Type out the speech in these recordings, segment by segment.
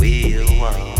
We are one.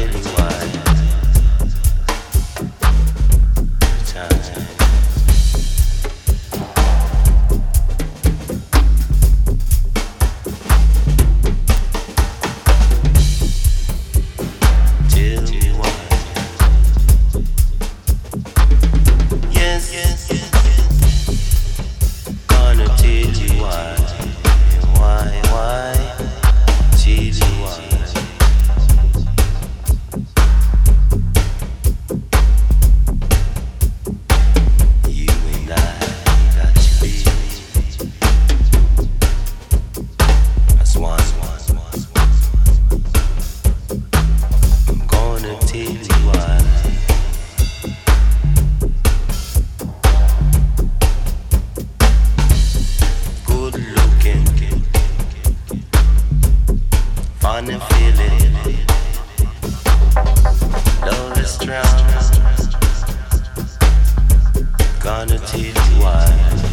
It's Gonna teach you why.